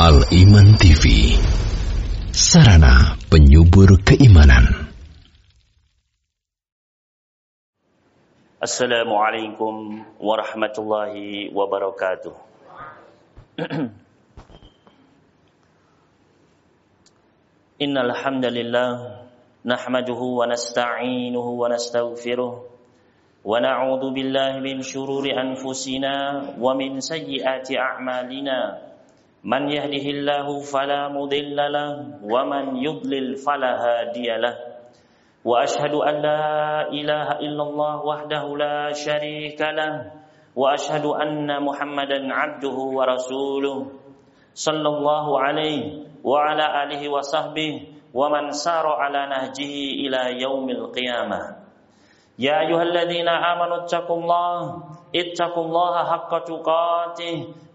Al-Iman TV Sarana penyubur keimanan Assalamualaikum warahmatullahi wabarakatuh Innal hamdalillah nahmaduhu wa nasta'inuhu wa nastaghfiruh ونعوذ بالله من شرور أنفسنا ومن سيئات أعمالنا من يهده الله فلا مضل له ومن يضلل فلا هادي له واشهد ان لا اله الا الله وحده لا شريك له واشهد ان محمدا عبده ورسوله صلى الله عليه وعلى اله وصحبه ومن سار على نهجه الى يوم القيامه يا أيها الذين آمنوا اتقوا الله اتقوا الله حق تقاته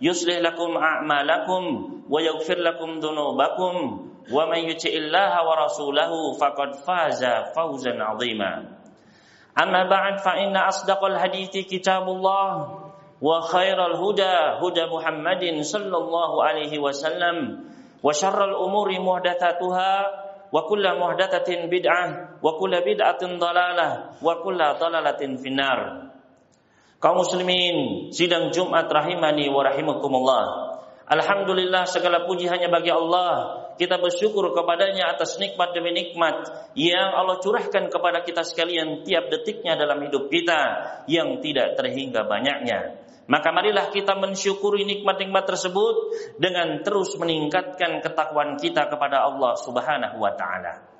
يصلح لكم أعمالكم ويغفر لكم ذنوبكم ومن يطع الله ورسوله فقد فاز فوزا عظيما أما بعد فإن أصدق الحديث كتاب الله وخير الهدى هدى محمد صلى الله عليه وسلم وشر الأمور محدثاتها muhdatsatin bid'ah wa kullu bid'atin dalalah wa kullu dalalatin finnar. Kaum muslimin, sidang Jumat rahimani wa rahimakumullah. Alhamdulillah segala puji hanya bagi Allah. Kita bersyukur kepadanya atas nikmat demi nikmat yang Allah curahkan kepada kita sekalian tiap detiknya dalam hidup kita yang tidak terhingga banyaknya. Maka marilah kita mensyukuri nikmat-nikmat tersebut dengan terus meningkatkan ketakwaan kita kepada Allah Subhanahu wa taala.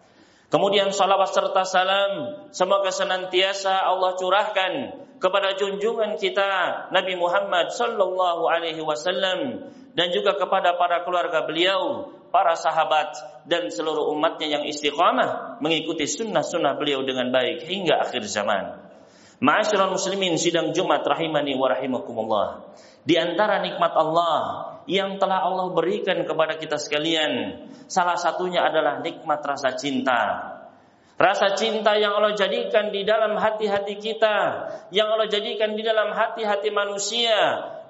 Kemudian salawat serta salam semoga senantiasa Allah curahkan kepada junjungan kita Nabi Muhammad sallallahu alaihi wasallam dan juga kepada para keluarga beliau, para sahabat dan seluruh umatnya yang istiqamah mengikuti sunnah-sunnah beliau dengan baik hingga akhir zaman. Ma'asyiral muslimin sidang Jumat rahimani wa rahimakumullah. Di antara nikmat Allah yang telah Allah berikan kepada kita sekalian, salah satunya adalah nikmat rasa cinta. Rasa cinta yang Allah jadikan di dalam hati-hati kita, yang Allah jadikan di dalam hati-hati manusia,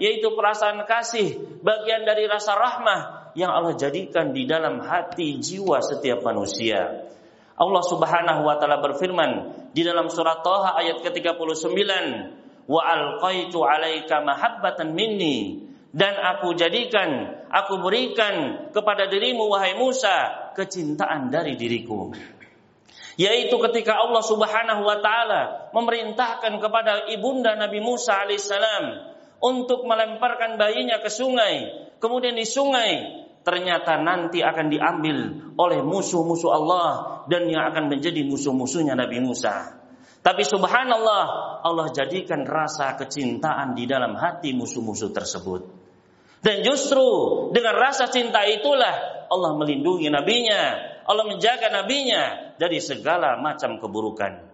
yaitu perasaan kasih, bagian dari rasa rahmah yang Allah jadikan di dalam hati jiwa setiap manusia. Allah Subhanahu wa taala berfirman di dalam surat Thaha ayat ke-39, "Wa alqaitu 'alaika mahabbatan minni" dan aku jadikan, aku berikan kepada dirimu wahai Musa kecintaan dari diriku. Yaitu ketika Allah Subhanahu wa taala memerintahkan kepada ibunda Nabi Musa alaihissalam untuk melemparkan bayinya ke sungai. Kemudian di sungai ternyata nanti akan diambil oleh musuh-musuh Allah dan yang akan menjadi musuh-musuhnya Nabi Musa. Tapi subhanallah, Allah jadikan rasa kecintaan di dalam hati musuh-musuh tersebut. Dan justru dengan rasa cinta itulah Allah melindungi nabinya, Allah menjaga nabinya dari segala macam keburukan.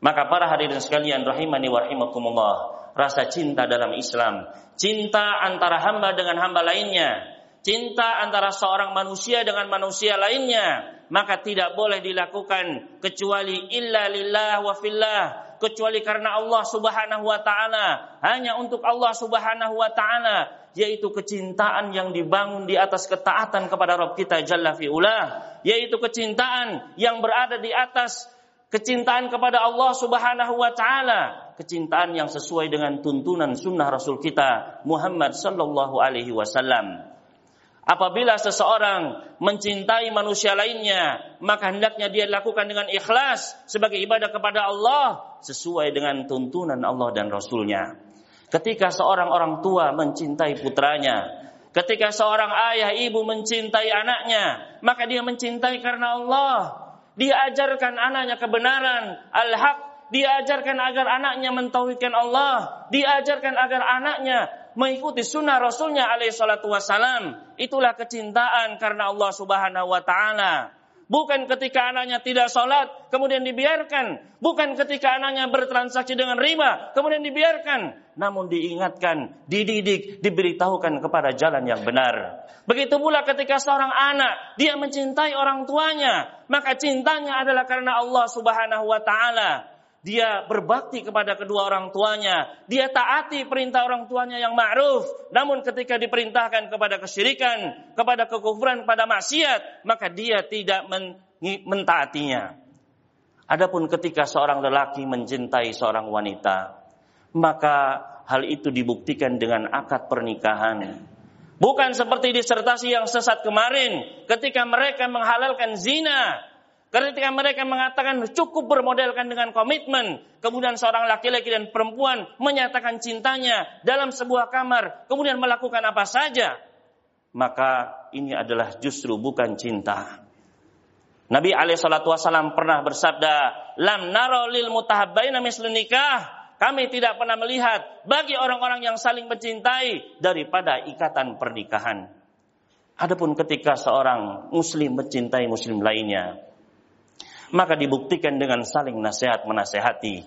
Maka para hadirin sekalian rahimani wa rahimakumullah, rasa cinta dalam Islam, cinta antara hamba dengan hamba lainnya, cinta antara seorang manusia dengan manusia lainnya maka tidak boleh dilakukan kecuali illa lillah wa fillah kecuali karena Allah Subhanahu wa taala. Hanya untuk Allah Subhanahu wa taala yaitu kecintaan yang dibangun di atas ketaatan kepada Rabb kita Jalla fi'ula yaitu kecintaan yang berada di atas kecintaan kepada Allah Subhanahu wa taala kecintaan yang sesuai dengan tuntunan sunnah Rasul kita Muhammad sallallahu alaihi wasallam Apabila seseorang mencintai manusia lainnya, maka hendaknya dia lakukan dengan ikhlas sebagai ibadah kepada Allah sesuai dengan tuntunan Allah dan Rasulnya. Ketika seorang orang tua mencintai putranya, ketika seorang ayah ibu mencintai anaknya, maka dia mencintai karena Allah. Dia ajarkan anaknya kebenaran, al-haq, diajarkan agar anaknya mentauhidkan Allah, diajarkan agar anaknya mengikuti sunnah Rasulnya alaihi salatu wassalam. Itulah kecintaan karena Allah subhanahu wa ta'ala. Bukan ketika anaknya tidak sholat, kemudian dibiarkan. Bukan ketika anaknya bertransaksi dengan riba, kemudian dibiarkan. Namun diingatkan, dididik, diberitahukan kepada jalan yang benar. Begitu pula ketika seorang anak, dia mencintai orang tuanya. Maka cintanya adalah karena Allah subhanahu wa ta'ala dia berbakti kepada kedua orang tuanya, dia taati perintah orang tuanya yang ma'ruf. Namun ketika diperintahkan kepada kesyirikan, kepada kekufuran, kepada maksiat, maka dia tidak men mentaatinya. Adapun ketika seorang lelaki mencintai seorang wanita, maka hal itu dibuktikan dengan akad pernikahan. Bukan seperti disertasi yang sesat kemarin ketika mereka menghalalkan zina Ketika mereka mengatakan cukup bermodelkan dengan komitmen, kemudian seorang laki-laki dan perempuan menyatakan cintanya dalam sebuah kamar, kemudian melakukan apa saja, maka ini adalah justru bukan cinta. Nabi Alaihissalam pernah bersabda, "Lam naro lil mutahabbaina nikah." Kami tidak pernah melihat bagi orang-orang yang saling mencintai daripada ikatan pernikahan. Adapun ketika seorang muslim mencintai muslim lainnya, maka dibuktikan dengan saling nasihat menasehati.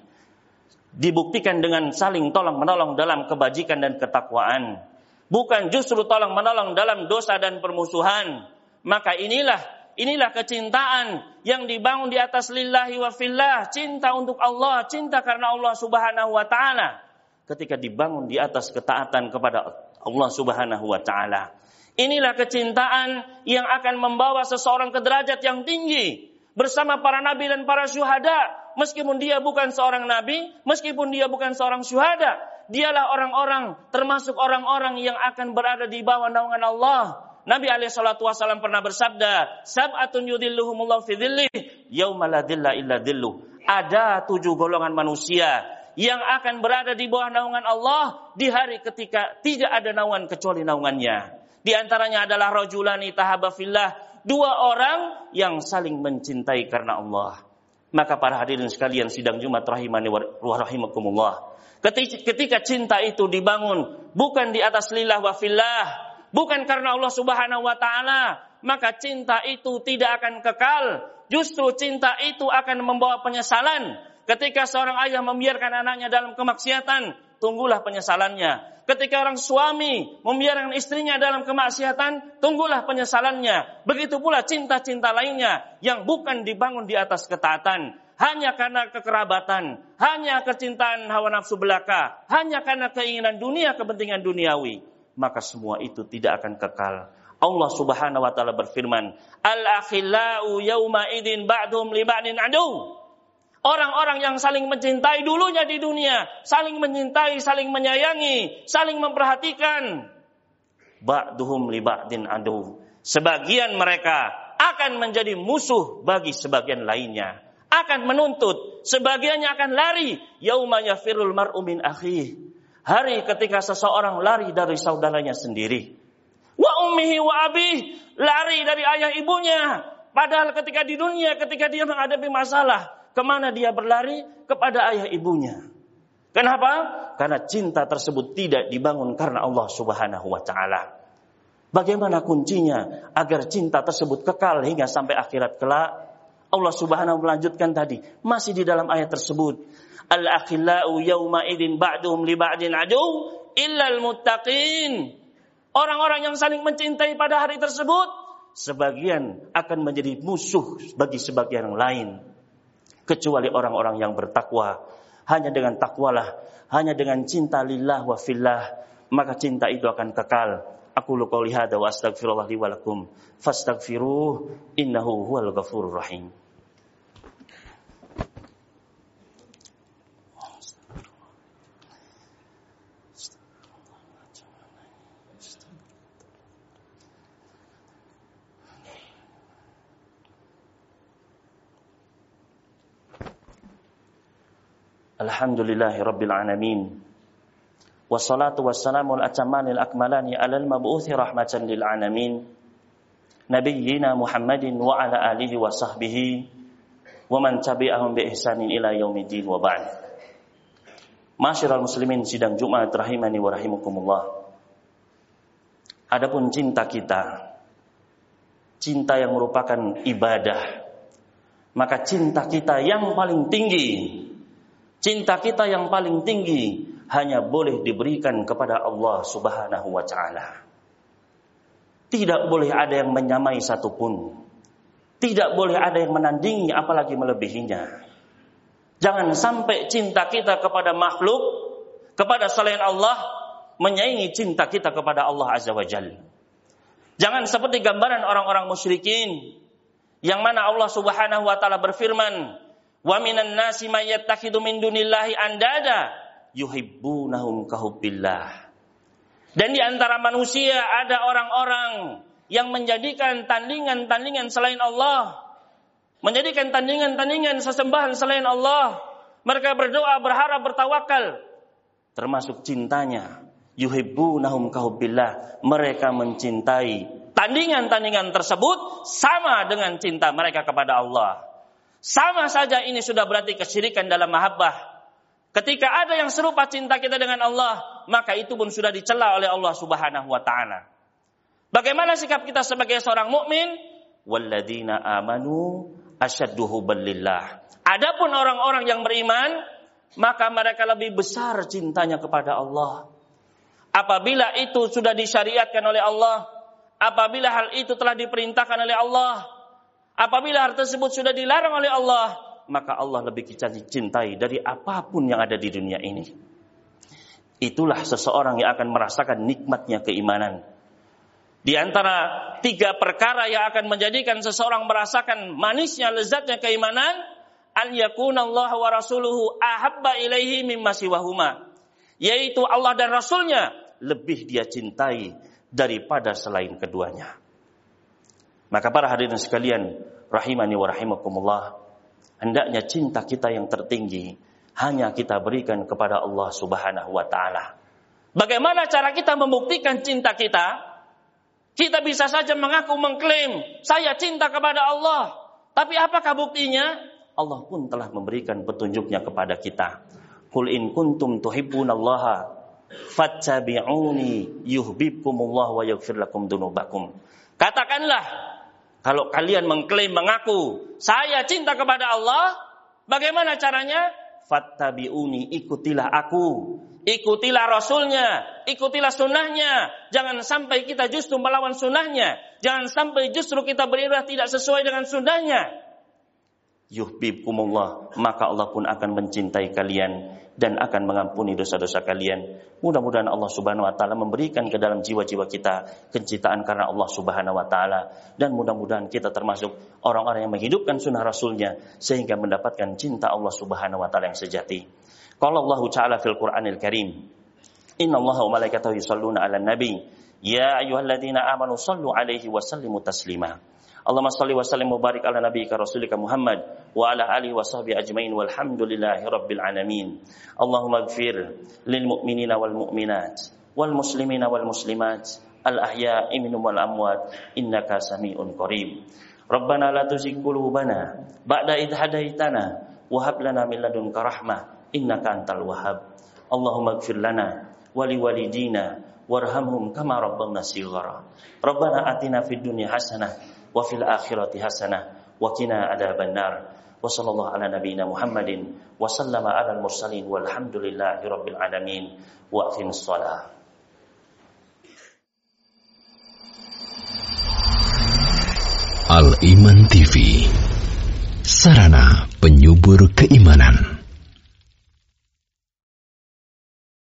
Dibuktikan dengan saling tolong menolong dalam kebajikan dan ketakwaan. Bukan justru tolong menolong dalam dosa dan permusuhan. Maka inilah inilah kecintaan yang dibangun di atas lillahi wa fillah, cinta untuk Allah, cinta karena Allah Subhanahu wa taala. Ketika dibangun di atas ketaatan kepada Allah Subhanahu wa taala. Inilah kecintaan yang akan membawa seseorang ke derajat yang tinggi, bersama para nabi dan para syuhada. Meskipun dia bukan seorang nabi, meskipun dia bukan seorang syuhada, dialah orang-orang termasuk orang-orang yang akan berada di bawah naungan Allah. Nabi alaihi salatu wasallam pernah bersabda, "Sab'atun yudhilluhumullahu fi dhillih yauma la dhilla illa dhilluh." Ada tujuh golongan manusia yang akan berada di bawah naungan Allah di hari ketika tidak ada naungan kecuali naungannya. Di antaranya adalah rajulani tahaba fillah dua orang yang saling mencintai karena Allah. Maka para hadirin sekalian sidang Jumat rahimani wa rahimakumullah. Ketika, cinta itu dibangun bukan di atas lillah wa fillah, bukan karena Allah Subhanahu wa taala, maka cinta itu tidak akan kekal. Justru cinta itu akan membawa penyesalan. Ketika seorang ayah membiarkan anaknya dalam kemaksiatan, tunggulah penyesalannya. Ketika orang suami membiarkan istrinya dalam kemaksiatan, tunggulah penyesalannya. Begitu pula cinta-cinta lainnya yang bukan dibangun di atas ketaatan. Hanya karena kekerabatan, hanya kecintaan hawa nafsu belaka, hanya karena keinginan dunia, kepentingan duniawi. Maka semua itu tidak akan kekal. Allah Subhanahu wa taala berfirman, "Al-akhillau yauma idin ba'dhum li ba'din adu." Orang-orang yang saling mencintai dulunya di dunia, saling mencintai, saling menyayangi, saling memperhatikan. Ba'duhum li ba'din adu. Sebagian mereka akan menjadi musuh bagi sebagian lainnya. Akan menuntut, sebagiannya akan lari. Yauma yafirul mar'u min akhi. Hari ketika seseorang lari dari saudaranya sendiri. Wa ummihi wa abih. Lari dari ayah ibunya. Padahal ketika di dunia, ketika dia menghadapi masalah, Ke mana dia berlari? Kepada ayah ibunya. Kenapa? Karena cinta tersebut tidak dibangun karena Allah Subhanahu wa taala. Bagaimana kuncinya agar cinta tersebut kekal hingga sampai akhirat kelak? Allah Subhanahu melanjutkan tadi, masih di dalam ayat tersebut. Al-akhillau yawma idin ba'duhum li ba'din adu illa al-muttaqin. Orang-orang yang saling mencintai pada hari tersebut sebagian akan menjadi musuh bagi sebagian yang lain kecuali orang-orang yang bertakwa. Hanya dengan takwalah, hanya dengan cinta lillah wa fillah, maka cinta itu akan kekal. Aku lu qouli hada wa astaghfirullah li wa lakum fastaghfiruh innahu huwal ghafurur rahim. Alhamdulillahi Rabbil Alamin. Wassalatu wassalamu al-atamanil akmalani alal mabu'uthi rahmatan lil alamin. Nabiyyina Muhammadin wa ala alihi wa sahbihi Wa man tabi'ahum bi ihsanin ila yaumidin wa ba'd. Masyiral muslimin sidang Jumat rahimani wa rahimukumullah Adapun cinta kita, cinta yang merupakan ibadah, maka cinta kita yang paling tinggi, cinta kita yang paling tinggi hanya boleh diberikan kepada Allah Subhanahu wa taala. Tidak boleh ada yang menyamai satupun. Tidak boleh ada yang menandingi apalagi melebihinya. Jangan sampai cinta kita kepada makhluk, kepada selain Allah, menyaingi cinta kita kepada Allah Azza wa Jalla. Jangan seperti gambaran orang-orang musyrikin yang mana Allah Subhanahu wa taala berfirman, "Wa minan nasi may yattakhidhu min dunillahi andada yuhibbunahum kahubbillah." Dan di antara manusia ada orang-orang yang menjadikan tandingan-tandingan selain Allah. Menjadikan tandingan-tandingan sesembahan selain Allah. Mereka berdoa, berharap, bertawakal. Termasuk cintanya. Yuhibbunahum kahubbillah. Mereka mencintai tandingan-tandingan tersebut sama dengan cinta mereka kepada Allah. Sama saja ini sudah berarti kesyirikan dalam mahabbah. Ketika ada yang serupa cinta kita dengan Allah, maka itu pun sudah dicela oleh Allah Subhanahu wa taala. Bagaimana sikap kita sebagai seorang mukmin? Walladzina amanu asyaddu hubbalillah. Adapun orang-orang yang beriman, maka mereka lebih besar cintanya kepada Allah. Apabila itu sudah disyariatkan oleh Allah, apabila hal itu telah diperintahkan oleh Allah, apabila hal tersebut sudah dilarang oleh Allah, maka Allah lebih kita cintai dari apa pun yang ada di dunia ini. Itulah seseorang yang akan merasakan nikmatnya keimanan. Di antara tiga perkara yang akan menjadikan seseorang merasakan manisnya, lezatnya keimanan, an Allah wa rasuluhu ahabba ilaihi mimma siwahuma. Yaitu Allah dan Rasulnya lebih dia cintai daripada selain keduanya. Maka para hadirin sekalian, rahimani wa rahimakumullah, hendaknya cinta kita yang tertinggi hanya kita berikan kepada Allah Subhanahu wa taala. Bagaimana cara kita membuktikan cinta kita? Kita bisa saja mengaku mengklaim saya cinta kepada Allah, tapi apakah buktinya? Allah pun telah memberikan petunjuknya kepada kita. Qul in kuntum tuhibbunallaha fattabi'uni yuhibbukumullah wa yaghfir lakum dunubakum. Katakanlah kalau kalian mengklaim mengaku saya cinta kepada Allah, bagaimana caranya? Fattabi'uni, ikutilah aku. Ikutilah Rasulnya, ikutilah sunnahnya. Jangan sampai kita justru melawan sunnahnya. Jangan sampai justru kita beribadah tidak sesuai dengan sunnahnya. Yuhbibkumullah, maka Allah pun akan mencintai kalian dan akan mengampuni dosa-dosa kalian. Mudah-mudahan Allah Subhanahu wa taala memberikan ke dalam jiwa-jiwa kita kecintaan karena Allah Subhanahu wa taala dan mudah-mudahan kita termasuk orang-orang yang menghidupkan sunnah rasulnya sehingga mendapatkan cinta Allah Subhanahu wa taala yang sejati. Qala Allah taala fil Qur'anil Karim, "Inna Allah wa malaikatahu yusalluna 'alan nabi, ya ayyuhalladzina amanu 'alaihi wa sallimu taslima." Allahumma salli wa sallim mubarik ala nabiyyika rasulika Muhammad wa ala alihi wa sahbihi ajmain walhamdulillahi rabbil alamin. Allahumma ighfir lil mu'minina wal mu'minat wal muslimina wal muslimat al ahya'i minhum wal amwat innaka samiun qarib. Rabbana la tuzigh qulubana ba'da idh hadaitana wa hab lana min ladunka rahmah innaka antal wahhab. Allahumma ighfir lana wa liwalidina warhamhum kama rabbana shighara. Rabbana atina fid dunya hasanah wa fil akhirati hasanah wa qina adzaban nar. Wa sallallahu ala nabiyyina Muhammadin wa sallama ala al mursalin walhamdulillahi rabbil alamin wa aqimis shalah Al Iman TV Sarana penyubur keimanan